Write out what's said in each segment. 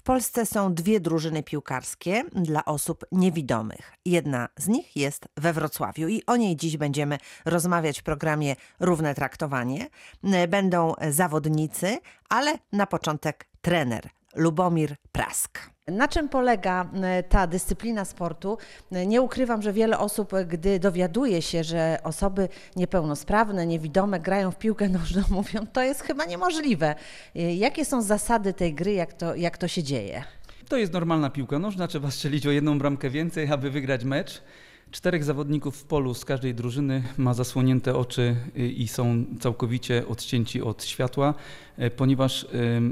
W Polsce są dwie drużyny piłkarskie dla osób niewidomych. Jedna z nich jest we Wrocławiu i o niej dziś będziemy rozmawiać w programie Równe Traktowanie. Będą zawodnicy, ale na początek trener Lubomir Prask. Na czym polega e, ta dyscyplina sportu? E, nie ukrywam, że wiele osób, e, gdy dowiaduje się, że osoby niepełnosprawne, niewidome grają w piłkę nożną, mówią, to jest chyba niemożliwe. Jakie są zasady tej gry, jak to, jak to się dzieje? To jest normalna piłka nożna, trzeba strzelić o jedną bramkę więcej, aby wygrać mecz. Czterech zawodników w polu z każdej drużyny ma zasłonięte oczy i są całkowicie odcięci od światła, ponieważ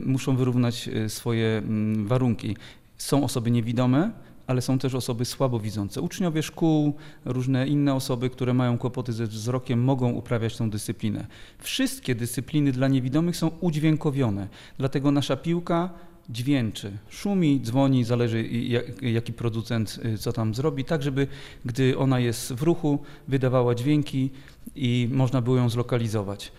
muszą wyrównać swoje warunki. Są osoby niewidome, ale są też osoby słabowidzące. Uczniowie szkół, różne inne osoby, które mają kłopoty ze wzrokiem, mogą uprawiać tą dyscyplinę. Wszystkie dyscypliny dla niewidomych są udźwiękowione, dlatego nasza piłka dźwięczy, szumi, dzwoni, zależy jaki producent y, co tam zrobi, tak żeby gdy ona jest w ruchu, wydawała dźwięki i można było ją zlokalizować.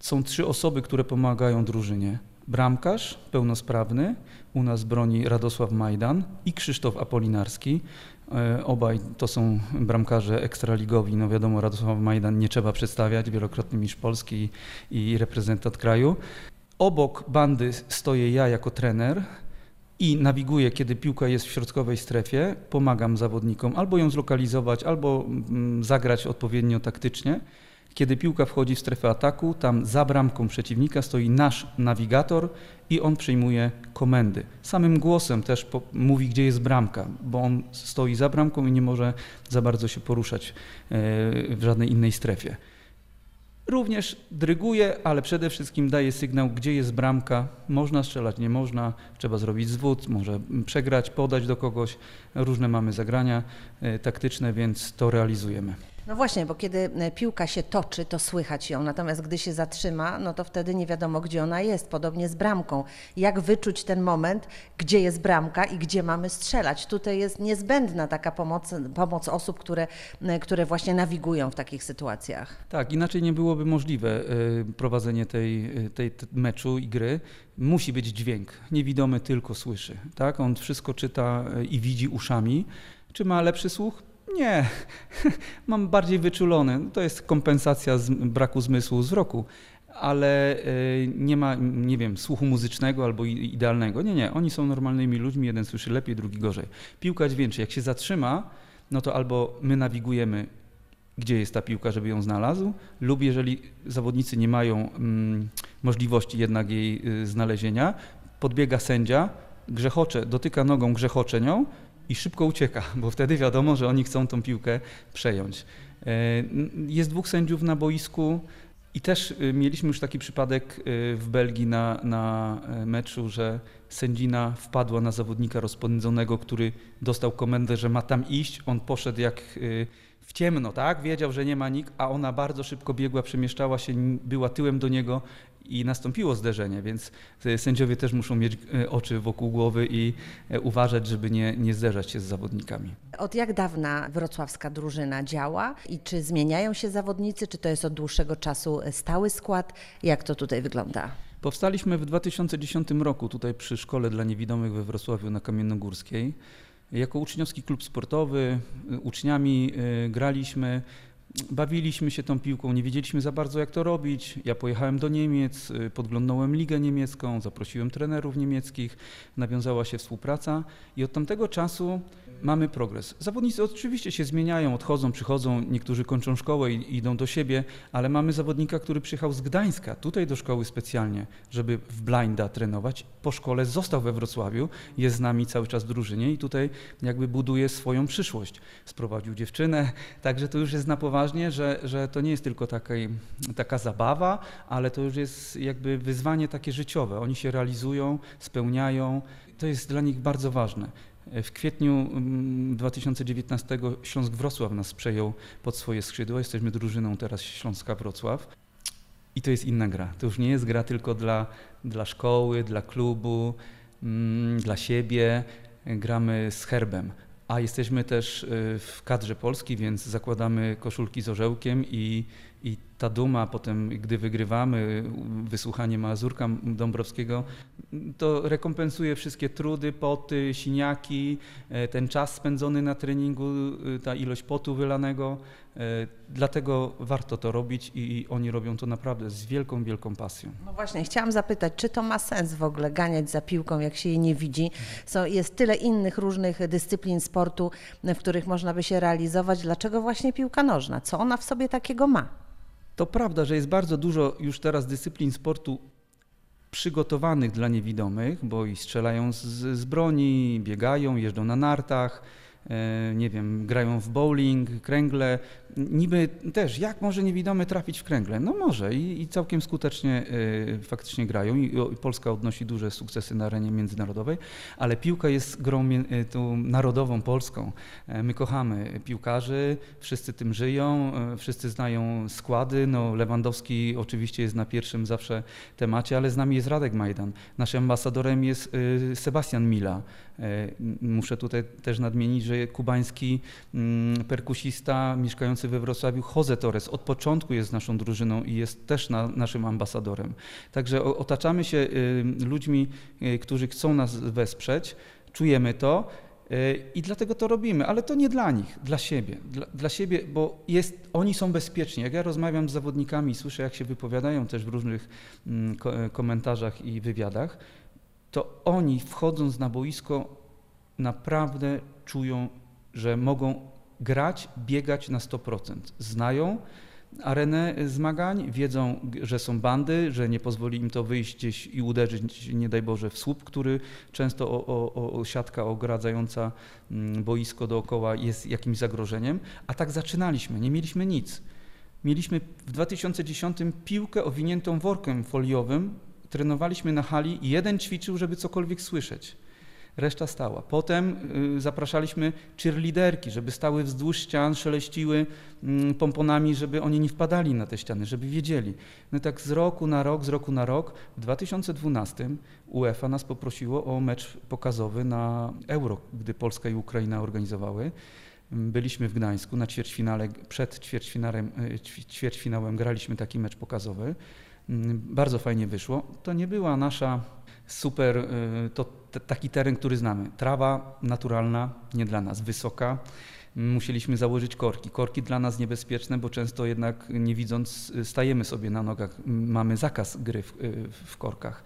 Są trzy osoby, które pomagają drużynie. Bramkarz pełnosprawny, u nas broni Radosław Majdan i Krzysztof Apolinarski. E, obaj to są bramkarze ekstraligowi. No wiadomo, Radosław Majdan nie trzeba przedstawiać, wielokrotny mistrz Polski i reprezentant kraju. Obok bandy stoję ja jako trener i nawiguję, kiedy piłka jest w środkowej strefie. Pomagam zawodnikom albo ją zlokalizować, albo mm, zagrać odpowiednio taktycznie. Kiedy piłka wchodzi w strefę ataku, tam za bramką przeciwnika stoi nasz nawigator i on przyjmuje komendy. Samym głosem też mówi, gdzie jest bramka, bo on stoi za bramką i nie może za bardzo się poruszać e, w żadnej innej strefie. Również dryguje, ale przede wszystkim daje sygnał, gdzie jest bramka. Można strzelać, nie można, trzeba zrobić zwód, może przegrać, podać do kogoś. Różne mamy zagrania e, taktyczne, więc to realizujemy. No właśnie, bo kiedy e, piłka się toczy, to słychać ją, natomiast gdy się zatrzyma, no to wtedy nie wiadomo, gdzie ona jest. Podobnie z bramką. Jak wyczuć ten moment, gdzie jest bramka i gdzie mamy strzelać? Tutaj jest niezbędna taka pomoc, pomoc osób, które, e, które właśnie nawigują w takich sytuacjach. Tak, inaczej nie byłoby możliwe e, prowadzenie tej, tej meczu i gry. Musi być dźwięk. Niewidomy tylko słyszy. Tak? On wszystko czyta i widzi uszami. Czy ma lepszy słuch? Nie, mam bardziej wyczulony. To jest kompensacja z braku zmysłu wzroku, ale e, nie ma, nie wiem, słuchu muzycznego albo idealnego. Nie, nie, oni są normalnymi ludźmi, jeden słyszy lepiej, drugi gorzej. Piłka dźwięczy, jak się zatrzyma, no to albo my nawigujemy, gdzie jest ta piłka, żeby ją znalazł, lub jeżeli zawodnicy nie mają mm, możliwości jednak jej y, znalezienia, podbiega sędzia, grzechocze, dotyka nogą, grzechocze nią, i szybko ucieka, bo wtedy wiadomo, że oni chcą tą piłkę przejąć. E, jest dwóch sędziów na boisku i też y, mieliśmy już taki przypadek y, w Belgii na, na e, meczu, że sędzina wpadła na zawodnika rozpędzonego, który dostał komendę, że ma tam iść. On poszedł jak y, w ciemno, tak? Wiedział, że nie ma nikt, a ona bardzo szybko biegła, przemieszczała się, była tyłem do niego i nastąpiło zderzenie, więc e, sędziowie też muszą mieć e, oczy wokół głowy i e, uważać, żeby nie, nie zderzać się z zawodnikami. Od jak dawna wrocławska drużyna działa i czy zmieniają się zawodnicy, czy to jest od dłuższego czasu stały skład? Jak to tutaj wygląda? Powstaliśmy w 2010 roku tutaj przy Szkole dla Niewidomych we Wrocławiu na Kamiennogórskiej. Jako uczniowski klub sportowy, uczniami graliśmy bawiliśmy się tą piłką, nie wiedzieliśmy za bardzo jak to robić. Ja pojechałem do Niemiec, y, podglądnąłem ligę niemiecką, zaprosiłem trenerów niemieckich, nawiązała się współpraca i od tamtego czasu mamy progres. Zawodnicy oczywiście się zmieniają, odchodzą, przychodzą, niektórzy kończą szkołę i idą do siebie, ale mamy zawodnika, który przyjechał z Gdańska, tutaj do szkoły specjalnie, żeby w blinda trenować. Po szkole został we Wrocławiu, jest z nami cały czas w drużynie i tutaj jakby buduje swoją przyszłość. Sprowadził dziewczynę, także to już jest na poważnie, że, że to nie jest tylko taka, taka zabawa, ale to już jest jakby wyzwanie takie życiowe. Oni się realizują, spełniają. To jest dla nich bardzo ważne. W kwietniu 2019 mm, Śląsk Wrocław nas przejął pod swoje skrzydła. Jesteśmy drużyną teraz Śląska Wrocław. I to jest inna gra. To już nie jest gra tylko dla, dla szkoły, dla klubu, mm, dla siebie. Gramy z herbem. A jesteśmy też y, w kadrze Polski, więc zakładamy koszulki z orzełkiem i i ta duma potem, gdy wygrywamy, wysłuchanie Mazurka Dąbrowskiego, to rekompensuje wszystkie trudy, poty, siniaki, e, ten czas spędzony na treningu, e, ta ilość potu wylanego. E, dlatego warto to robić i oni robią to naprawdę z wielką, wielką pasją. No właśnie, chciałam zapytać, czy to ma sens w ogóle ganiać za piłką, jak się jej nie widzi? So, jest tyle innych różnych dyscyplin sportu, w których można by się realizować. Dlaczego właśnie piłka nożna? Co ona w sobie takiego ma? To prawda, że jest bardzo dużo już teraz dyscyplin sportu przygotowanych dla niewidomych, bo i strzelają z, z broni, biegają, jeżdżą na nartach, nie wiem, grają w bowling, kręgle, niby też, jak może niewidomy trafić w kręgle? No może i, i całkiem skutecznie y, faktycznie grają I, i, Polska odnosi duże sukcesy na arenie międzynarodowej, ale piłka jest grą y, tą narodową polską. Y, my kochamy piłkarzy, wszyscy tym żyją, wszyscy znają składy, no Lewandowski oczywiście jest na pierwszym zawsze temacie, ale z nami jest Radek Majdan. Naszym ambasadorem jest Sebastian Mila. Muszę tutaj też nadmienić, że kubański mm, perkusista mieszkający we Wrocławiu, Jose Torres od początku jest naszą drużyną i jest też na, naszym ambasadorem. Także otaczamy się y, ludźmi, y, którzy chcą nas wesprzeć, czujemy to. Y, I dlatego to robimy, ale to nie dla nich, dla siebie. Dla, dla, siebie, bo jest, oni są bezpieczni. Jak ja rozmawiam z zawodnikami, słyszę, jak się wypowiadają też w różnych mm, komentarzach i wywiadach, to oni wchodząc na boisko naprawdę czują, że mogą grać, biegać na 100%. Znają arenę zmagań, wiedzą, że są bandy, że nie pozwoli im to wyjść gdzieś i uderzyć, nie daj Boże, w słup, który często o, o, o siatka ogradzająca mm, boisko dookoła jest jakimś zagrożeniem. A tak zaczynaliśmy, nie mieliśmy nic. Mieliśmy w 2010 piłkę owiniętą workiem foliowym, trenowaliśmy na hali i jeden ćwiczył, żeby cokolwiek słyszeć reszta stała. Potem y, zapraszaliśmy cheerleaderki, żeby stały wzdłuż ścian, szeleściły mm, pomponami, żeby oni nie wpadali na te ściany, żeby wiedzieli. No tak z roku na rok, z roku na rok. W 2012 UEFA nas poprosiło o mecz pokazowy na Euro, gdy Polska i Ukraina organizowały. Byliśmy w Gdańsku na ćwierćfinale, przed ćwierćfinałem, y, ćwierćfinałem graliśmy taki mecz pokazowy. Mm, bardzo fajnie wyszło. To nie była nasza super, y, taki teren, który znamy. Trawa naturalna, nie dla nas, wysoka. Musieliśmy założyć korki. Korki dla nas niebezpieczne, bo często jednak nie widząc stajemy sobie na nogach. Mamy zakaz gry w, w korkach.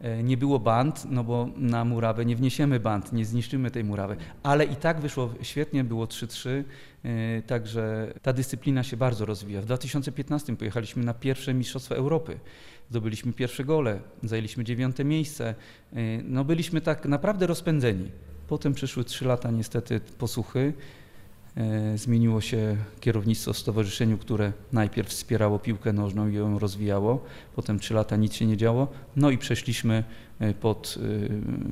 E, nie było band, no bo na murawę nie wniesiemy band, nie zniszczymy tej murawy. Ale i tak wyszło świetnie, było 3-3, e, także ta dyscyplina się bardzo rozwija. W 2015 pojechaliśmy na pierwsze Mistrzostwa Europy. Zdobyliśmy pierwsze gole, zajęliśmy dziewiąte miejsce. E, no byliśmy tak naprawdę rozpędzeni. Potem przyszły trzy lata niestety posłuchy. E, zmieniło się kierownictwo w stowarzyszeniu, które najpierw wspierało piłkę nożną i ją rozwijało. Potem trzy lata nic się nie działo. No i przeszliśmy e, pod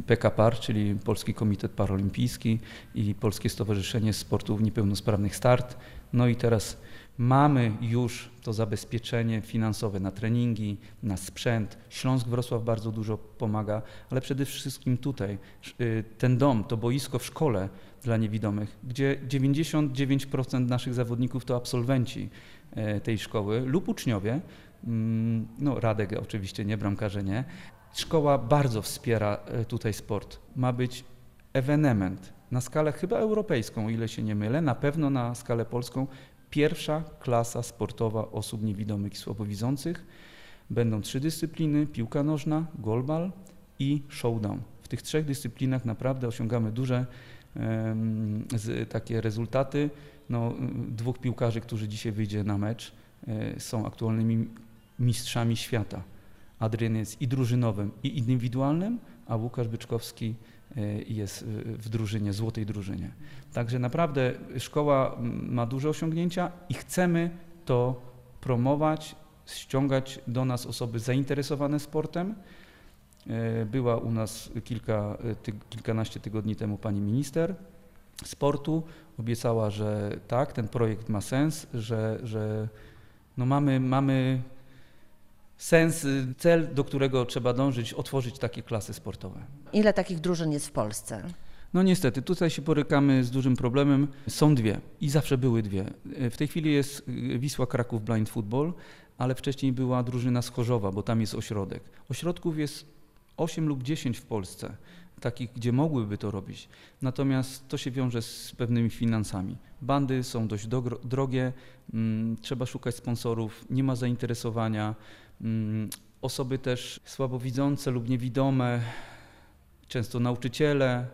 PKPAR, czyli Polski Komitet Paralimpijski i Polskie Stowarzyszenie Sportów Niepełnosprawnych Start. No i teraz Mamy już to zabezpieczenie finansowe na treningi, na sprzęt. Śląsk Wrocław bardzo dużo pomaga, ale przede wszystkim tutaj y, ten dom, to boisko w szkole dla niewidomych, gdzie 99% naszych zawodników to absolwenci e, tej szkoły lub uczniowie. Mm, no, Radek oczywiście nie, bramkarze nie. Szkoła bardzo wspiera e, tutaj sport. Ma być ewenement na skalę chyba europejską, o ile się nie mylę, na pewno na skalę polską pierwsza klasa sportowa osób niewidomych i słabowidzących. Będą trzy dyscypliny: piłka nożna, golbal i showdown. W tych trzech dyscyplinach naprawdę osiągamy duże takie rezultaty. No, dwóch piłkarzy, którzy dzisiaj wyjdzie na mecz, e, są aktualnymi mistrzami świata. Adrian jest i drużynowym, i indywidualnym, a Łukasz Byczkowski e, jest w drużynie, złotej drużynie. Także naprawdę szkoła ma duże osiągnięcia i chcemy to promować, ściągać do nas osoby zainteresowane sportem. E, była u nas kilka, ty, kilkanaście tygodni temu pani minister sportu. Obiecała, że tak, ten projekt ma sens, że, że no mamy, mamy sens, cel, do którego trzeba dążyć, otworzyć takie klasy sportowe. Ile takich drużyn jest w Polsce? No niestety, tutaj się borykamy z dużym problemem. Są dwie i zawsze były dwie. W tej chwili jest Wisła Kraków Blind Football, ale wcześniej była drużyna z Chorzowa, bo tam jest ośrodek. Ośrodków jest 8 lub 10 w Polsce, takich, gdzie mogłyby to robić. Natomiast to się wiąże z pewnymi finansami. Bandy są dość drogie, mm, trzeba szukać sponsorów, nie ma zainteresowania. Mm, osoby też słabowidzące lub niewidome, często nauczyciele,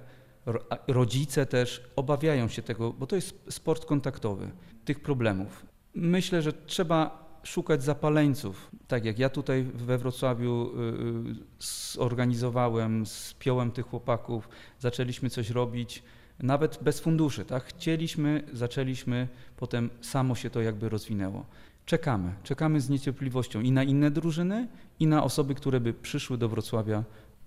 rodzice też obawiają się tego, bo to jest sport kontaktowy, tych problemów. Myślę, że trzeba szukać zapaleńców. Tak jak ja tutaj we Wrocławiu y, y, zorganizowałem, spiąłem tych chłopaków, zaczęliśmy coś robić, nawet bez funduszy, tak? Chcieliśmy, zaczęliśmy, potem samo się to jakby rozwinęło. Czekamy, czekamy z niecierpliwością i na inne drużyny, i na osoby, które by przyszły do Wrocławia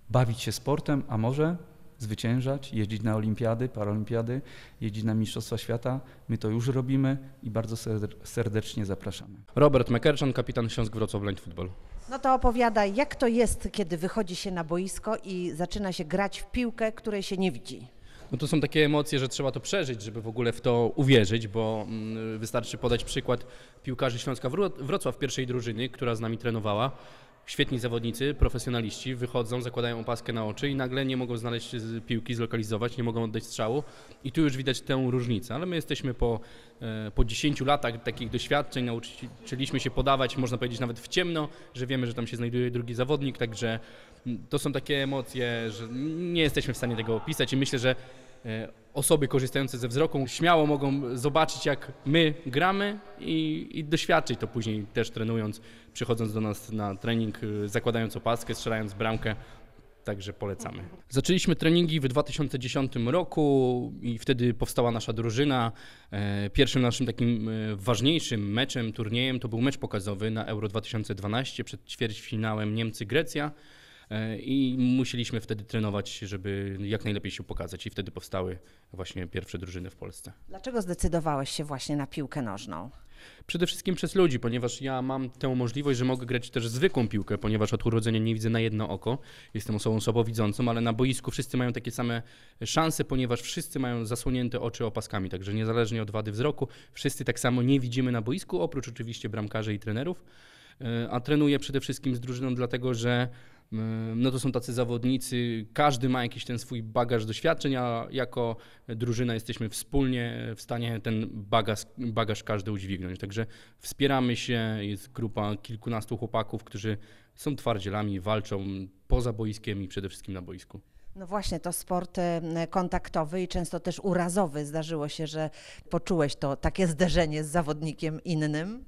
bawić się sportem, a może zwyciężać, jeździć na olimpiady, paralimpiady, jeździć na Mistrzostwa Świata. My to już robimy i bardzo serdecznie zapraszamy. Robert Mekerczan, kapitan Śląsk Wrocław Blind Football. No to opowiadaj, jak to jest, kiedy wychodzi się na boisko i zaczyna się grać w piłkę, której się nie widzi? No to są takie emocje, że trzeba to przeżyć, żeby w ogóle w to uwierzyć, bo mm, wystarczy podać przykład piłkarzy Śląska Wrocław pierwszej drużyny, która z nami trenowała świetni zawodnicy, profesjonaliści wychodzą, zakładają opaskę na oczy i nagle nie mogą znaleźć piłki, zlokalizować, nie mogą oddać strzału. I tu już widać tę różnicę, ale my jesteśmy po, e, po 10 latach takich doświadczeń, nauczyliśmy się podawać, można powiedzieć nawet w ciemno, że wiemy, że tam się znajduje drugi zawodnik, także to są takie emocje, że nie jesteśmy w stanie tego opisać i myślę, że osoby korzystające ze wzroku śmiało mogą zobaczyć, jak my gramy i, i, doświadczyć to później też trenując, przychodząc do nas na trening, y, zakładając opaskę, strzelając bramkę. Także polecamy. Zaczęliśmy treningi w 2010 roku i wtedy powstała nasza drużyna. E, pierwszym naszym takim e, ważniejszym meczem, turniejem to był mecz pokazowy na Euro 2012 przed ćwierćfinałem Niemcy-Grecja. E, i musieliśmy wtedy trenować, żeby jak najlepiej się pokazać i wtedy powstały właśnie pierwsze drużyny w Polsce. Dlaczego zdecydowałeś się właśnie na piłkę nożną? Przede wszystkim przez ludzi, ponieważ ja mam tę możliwość, że mogę grać też zwykłą piłkę, ponieważ od urodzenia nie widzę na jedno oko. Jestem osobą słabowidzącą, ale na boisku wszyscy mają takie same szanse, ponieważ wszyscy mają zasłonięte oczy opaskami, także niezależnie od wady wzroku, wszyscy tak samo nie widzimy na boisku, oprócz oczywiście bramkarzy i trenerów. E, a trenuję przede wszystkim z drużyną dlatego, że no to są tacy zawodnicy, każdy ma jakiś ten swój bagaż doświadczeń, a jako drużyna jesteśmy wspólnie w stanie ten bagaż, bagaż każdy udźwignąć. Także wspieramy się, jest grupa kilkunastu chłopaków, którzy są twardzielami, walczą poza boiskiem i przede wszystkim na boisku. No właśnie, to sport e, kontaktowy i często też urazowy. Zdarzyło się, że poczułeś to takie zderzenie z zawodnikiem innym?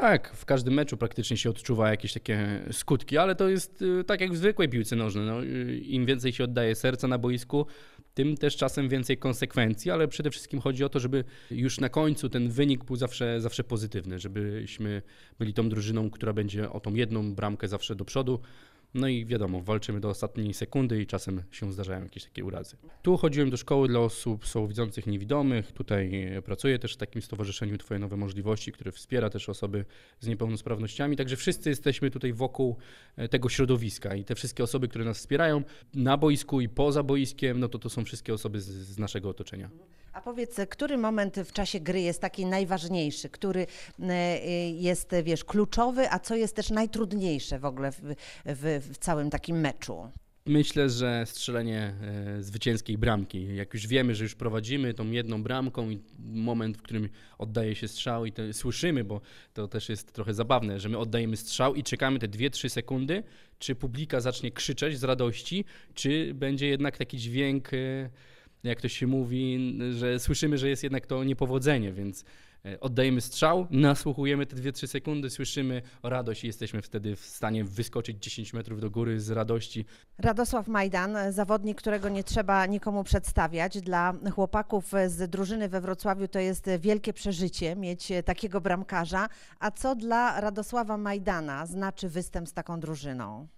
Tak, w każdym meczu praktycznie się odczuwa jakieś takie skutki, ale to jest y, tak jak w zwykłej piłce nożnej. No, y, Im więcej się oddaje serca na boisku, tym też czasem więcej konsekwencji, ale przede wszystkim chodzi o to, żeby już na końcu ten wynik był zawsze, zawsze pozytywny, żebyśmy byli tą drużyną, która będzie o tą jedną bramkę zawsze do przodu. No i wiadomo, walczymy do ostatniej sekundy i czasem się zdarzają jakieś takie urazy. Tu chodziłem do szkoły dla osób słabowidzących niewidomych. Tutaj pracuję też w takim stowarzyszeniu Twoje Nowe Możliwości, które wspiera też osoby z niepełnosprawnościami. Także wszyscy jesteśmy tutaj wokół e, tego środowiska i te wszystkie osoby, które nas wspierają na boisku i poza boiskiem, no to to są wszystkie osoby z, z naszego otoczenia. A powiedz, który moment w czasie gry jest taki najważniejszy, który e, jest, wiesz, kluczowy, a co jest też najtrudniejsze w ogóle w, w, w całym takim meczu? Myślę, że strzelenie e, zwycięskiej bramki. Jak już wiemy, że już prowadzimy tą jedną bramką i moment, w którym oddaje się strzał i słyszymy, bo to też jest trochę zabawne, że my oddajemy strzał i czekamy te 2-3 sekundy, czy publika zacznie krzyczeć z radości, czy będzie jednak taki dźwięk e, jak to się mówi, że słyszymy, że jest jednak to niepowodzenie, więc oddajemy strzał, nasłuchujemy te 2-3 sekundy, słyszymy radość i jesteśmy wtedy w stanie wyskoczyć 10 metrów do góry z radości. Radosław Majdan, zawodnik, którego nie trzeba nikomu przedstawiać. Dla chłopaków z drużyny we Wrocławiu to jest wielkie przeżycie mieć takiego bramkarza. A co dla Radosława Majdana znaczy występ z taką drużyną?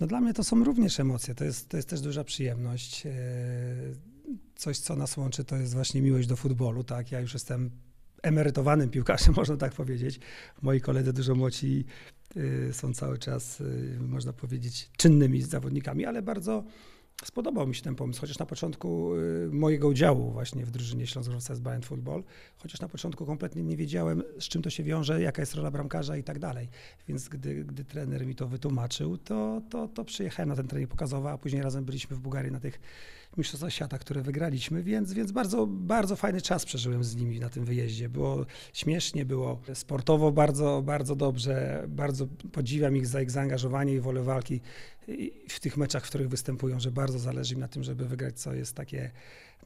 No dla mnie to są również emocje, to jest, to jest też duża przyjemność. E, coś, co nas łączy, to jest właśnie miłość do futbolu, tak? Ja już jestem emerytowanym piłkarzem, można tak powiedzieć. Moi koledzy dużo młodsi y, są cały czas, y, można powiedzieć, czynnymi zawodnikami, ale bardzo spodobał mi się ten pomysł, chociaż na początku y, mojego udziału właśnie w drużynie Śląsk Wrocław Blind Football, chociaż na początku kompletnie nie wiedziałem, z czym to się wiąże, jaka jest rola bramkarza i tak dalej. Więc gdy, gdy trener mi to wytłumaczył, to, to, to przyjechałem na ten trening pokazowy, a później razem byliśmy w Bułgarii na tych mistrzostwach świata, które wygraliśmy, więc, więc bardzo, bardzo fajny czas przeżyłem z nimi na tym wyjeździe. Było śmiesznie, było sportowo bardzo, bardzo dobrze, bardzo podziwiam ich za ich zaangażowanie i wolę walki w tych meczach, w których występują, że bardzo zależy im na tym, żeby wygrać, co jest takie,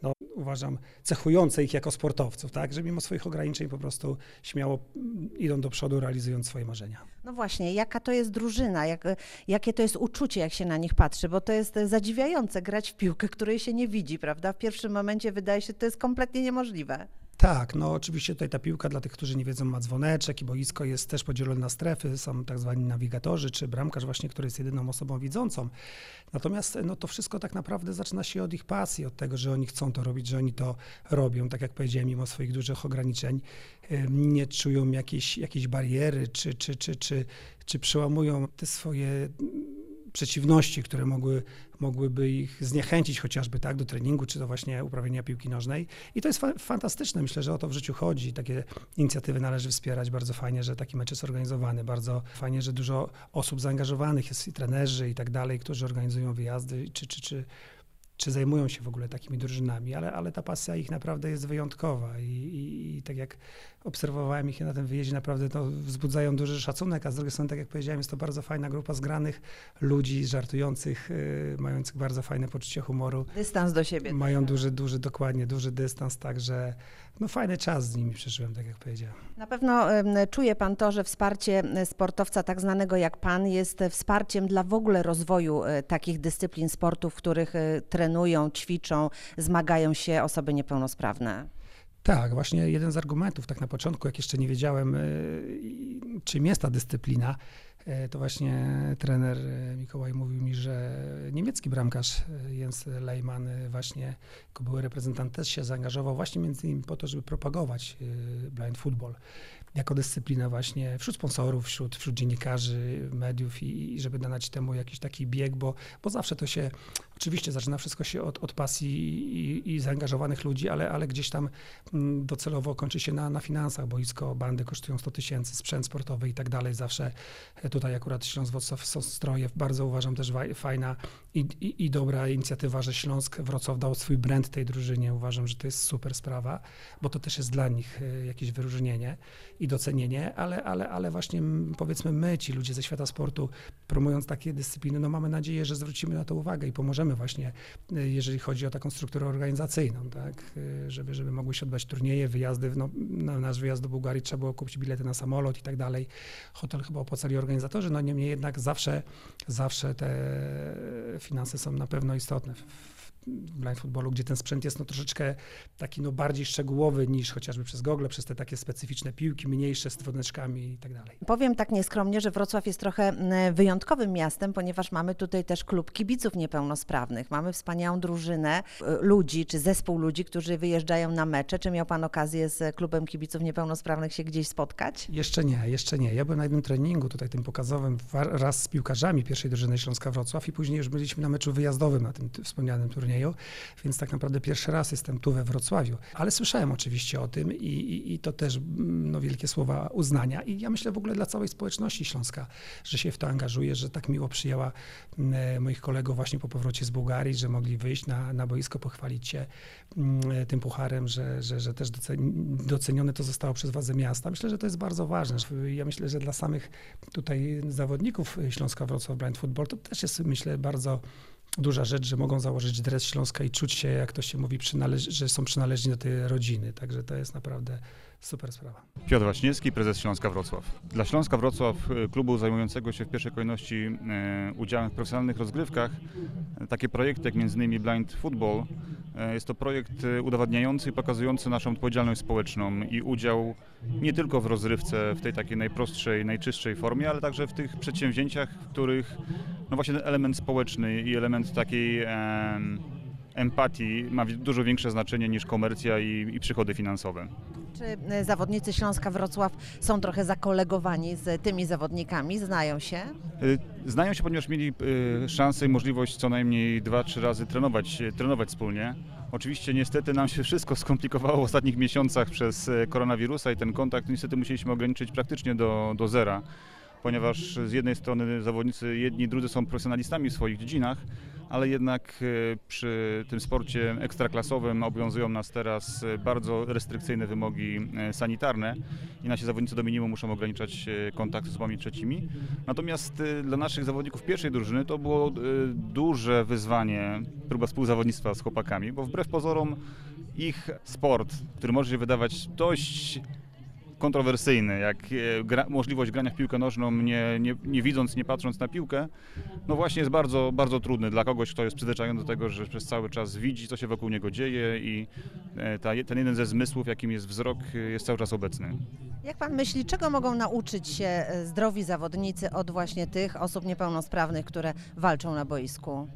no, uważam, cechujące ich jako sportowców, tak, że mimo swoich ograniczeń po prostu śmiało idą do przodu, realizując swoje marzenia. No właśnie, jaka to jest drużyna, jak, jakie to jest uczucie, jak się na nich patrzy, bo to jest zadziwiające grać w piłkę, której się nie widzi, prawda? W pierwszym momencie wydaje się, że to jest kompletnie niemożliwe. Tak, no oczywiście tutaj ta piłka dla tych, którzy nie wiedzą, ma dzwoneczek i boisko jest też podzielone na strefy, są tak zwani nawigatorzy, czy bramkarz właśnie, który jest jedyną osobą widzącą. Natomiast no, to wszystko tak naprawdę zaczyna się od ich pasji, od tego, że oni chcą to robić, że oni to robią, tak jak powiedziałem, mimo swoich dużych ograniczeń, nie czują jakiejś, jakiejś bariery, czy, czy, czy, czy, czy przełamują te swoje przeciwności, które mogły, mogłyby ich zniechęcić chociażby tak do treningu, czy do właśnie uprawiania piłki nożnej. I to jest fa fantastyczne. Myślę, że o to w życiu chodzi. Takie inicjatywy należy wspierać. Bardzo fajnie, że taki mecz jest organizowany. Bardzo fajnie, że dużo osób zaangażowanych jest i trenerzy i tak dalej, którzy organizują wyjazdy, czy, czy, czy czy zajmują się w ogóle takimi drużynami, ale, ale ta pasja ich naprawdę jest wyjątkowa i, i, i tak jak obserwowałem ich na tym wyjeździe, naprawdę to wzbudzają duży szacunek, a z drugiej strony, tak jak powiedziałem, jest to bardzo fajna grupa zgranych ludzi, żartujących, yy, mających bardzo fajne poczucie humoru. Dystans do siebie. Mają tak. duży, duży, dokładnie, duży dystans, także no fajny czas z nimi przeżyłem, tak jak powiedziałem. Na pewno czuje pan to, że wsparcie sportowca tak znanego jak pan jest wsparciem dla w ogóle rozwoju e, takich dyscyplin sportu, w których e, trenują, ćwiczą, zmagają się osoby niepełnosprawne. Tak, właśnie jeden z argumentów, tak na początku, jak jeszcze nie wiedziałem, czym jest ta dyscyplina, to właśnie trener y, Mikołaj mówił mi, że niemiecki bramkarz Jens Lehmann właśnie jako były reprezentant też się zaangażował właśnie między innymi po to, żeby propagować blind football jako dyscyplinę właśnie wśród sponsorów, wśród, wśród dziennikarzy, mediów i, i żeby dać temu jakiś taki bieg, bo, bo zawsze to się, oczywiście zaczyna wszystko się od, od pasji i, i zaangażowanych ludzi, ale, ale gdzieś tam mm, docelowo kończy się na, na finansach, boisko, bandy kosztują 100 tysięcy, sprzęt sportowy i tak dalej, zawsze tutaj akurat Śląsk Wrocław są stroje, bardzo uważam też fajna i, i, i dobra inicjatywa, że Śląsk Wrocław dał swój brand tej drużynie, uważam, że to jest super sprawa, bo to też jest dla nich e, jakieś wyróżnienie i docenienie, ale, ale, ale właśnie powiedzmy my, ci ludzie ze świata sportu, promując takie dyscypliny, no mamy nadzieję, że zwrócimy na to uwagę i pomożemy właśnie, y, jeżeli chodzi o taką strukturę organizacyjną, tak, y, żeby, żeby mogły się odbywać turnieje, wyjazdy, no, na nasz wyjazd do Bułgarii trzeba było kupić bilety na samolot i tak dalej. Hotel chyba opłacali organizatorzy, no niemniej jednak zawsze, zawsze te finanse są na pewno istotne blind footballu, gdzie ten sprzęt jest no troszeczkę taki no bardziej szczegółowy niż chociażby przez gogle, przez te takie specyficzne piłki, mniejsze z dzwoneczkami i tak dalej. Powiem tak nieskromnie, że Wrocław jest trochę wyjątkowym miastem, ponieważ mamy tutaj też klub kibiców niepełnosprawnych. Mamy wspaniałą drużynę y, ludzi, czy zespół ludzi, którzy wyjeżdżają na mecze. Czy miał pan okazję z klubem kibiców niepełnosprawnych się gdzieś spotkać? Jeszcze nie, jeszcze nie. Ja byłem na jednym treningu tutaj tym pokazowym raz z piłkarzami pierwszej drużyny Śląska Wrocław i później już byliśmy na meczu wyjazdowym na tym wspomnianym turnieju więc tak naprawdę pierwszy raz jestem tu we Wrocławiu. Ale słyszałem oczywiście o tym i, i, i to też no, wielkie słowa uznania i ja myślę w ogóle dla całej społeczności Śląska, że się w to angażuje, że tak miło przyjęła moich kolegów właśnie po powrocie z Bułgarii, że mogli wyjść na, na boisko, pochwalić się tym pucharem, że, że, że też docenione to zostało przez władze miasta. Myślę, że to jest bardzo ważne. Ja myślę, że dla samych tutaj zawodników Śląska Wrocław Blind Football to też jest myślę bardzo duża rzecz, że mogą założyć dres Śląska i czuć się, jak to się mówi, że są przynależni do tej rodziny. Także to jest naprawdę super sprawa. Piotr Waśniewski, prezes Śląska Wrocław. Dla Śląska Wrocław, y, klubu zajmującego się w pierwszej kolejności y, udziałem w profesjonalnych rozgrywkach, y, takie projekty jak m.in. Blind Football, jest to projekt udowadniający i pokazujący naszą odpowiedzialność społeczną i udział nie tylko w rozrywce w tej takiej najprostszej, najczystszej formie, ale także w tych przedsięwzięciach, w których no właśnie ten element społeczny i element takiej empatii ma dużo większe znaczenie niż komercja i, i przychody finansowe. Czy e, zawodnicy Śląska Wrocław są trochę zakolegowani z tymi zawodnikami? Znają się? Y, Znają się, ponieważ mieli y, szansę i możliwość co najmniej dwa, trzy razy trenować, trenować wspólnie. Oczywiście niestety nam się wszystko skomplikowało w ostatnich miesiącach przez koronawirusa i ten kontakt niestety musieliśmy ograniczyć praktycznie do, do zera, ponieważ z jednej strony zawodnicy jedni drudzy są profesjonalistami w swoich dziedzinach, ale jednak y, przy tym sporcie ekstraklasowym obowiązują nas teraz y, bardzo restrykcyjne wymogi y, sanitarne i nasi zawodnicy do minimum muszą ograniczać kontakty z osobami trzecimi. Natomiast dla naszych zawodników pierwszej drużyny to było duże wyzwanie, próba współzawodnictwa z chłopakami, bo wbrew pozorom ich sport, który może się wydawać dość kontrowersyjny, jak e, gra, możliwość grania w piłkę nożną, nie, nie, nie widząc, nie patrząc na piłkę, no właśnie jest bardzo, bardzo trudny dla kogoś, kto jest przyzwyczajony do tego, że przez cały czas widzi, co się wokół niego dzieje i e, ta, ten jeden ze zmysłów, jakim jest wzrok, jest cały czas obecny. Jak pan myśli, czego mogą nauczyć się e, zdrowi zawodnicy od właśnie tych osób niepełnosprawnych, które walczą na boisku?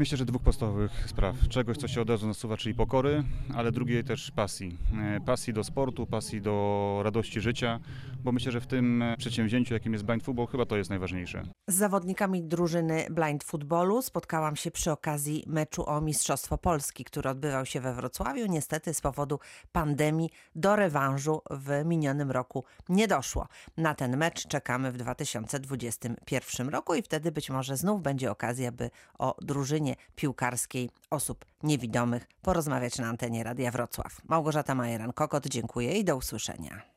Myślę, że dwóch podstawowych spraw. Czegoś, co się od razu nasuwa, czyli pokory, ale drugiej też pasji. E, Pasji do sportu, pasji do radości życia, bo myślę, że w tym e, przedsięwzięciu, jakim jest blind football, chyba to jest najważniejsze. Z zawodnikami drużyny blind footballu spotkałam się przy okazji meczu o Mistrzostwo Polski, który odbywał się we Wrocławiu. Niestety z powodu pandemii do rewanżu w minionym roku nie doszło. Na ten mecz czekamy w 2021 roku i wtedy być może znów będzie okazja, by o drużynie piłkarskiej osób niewidomych porozmawiać na antenie Radia Wrocław. Małgorzata Majeran-Kokot, dziękuję i do usłyszenia.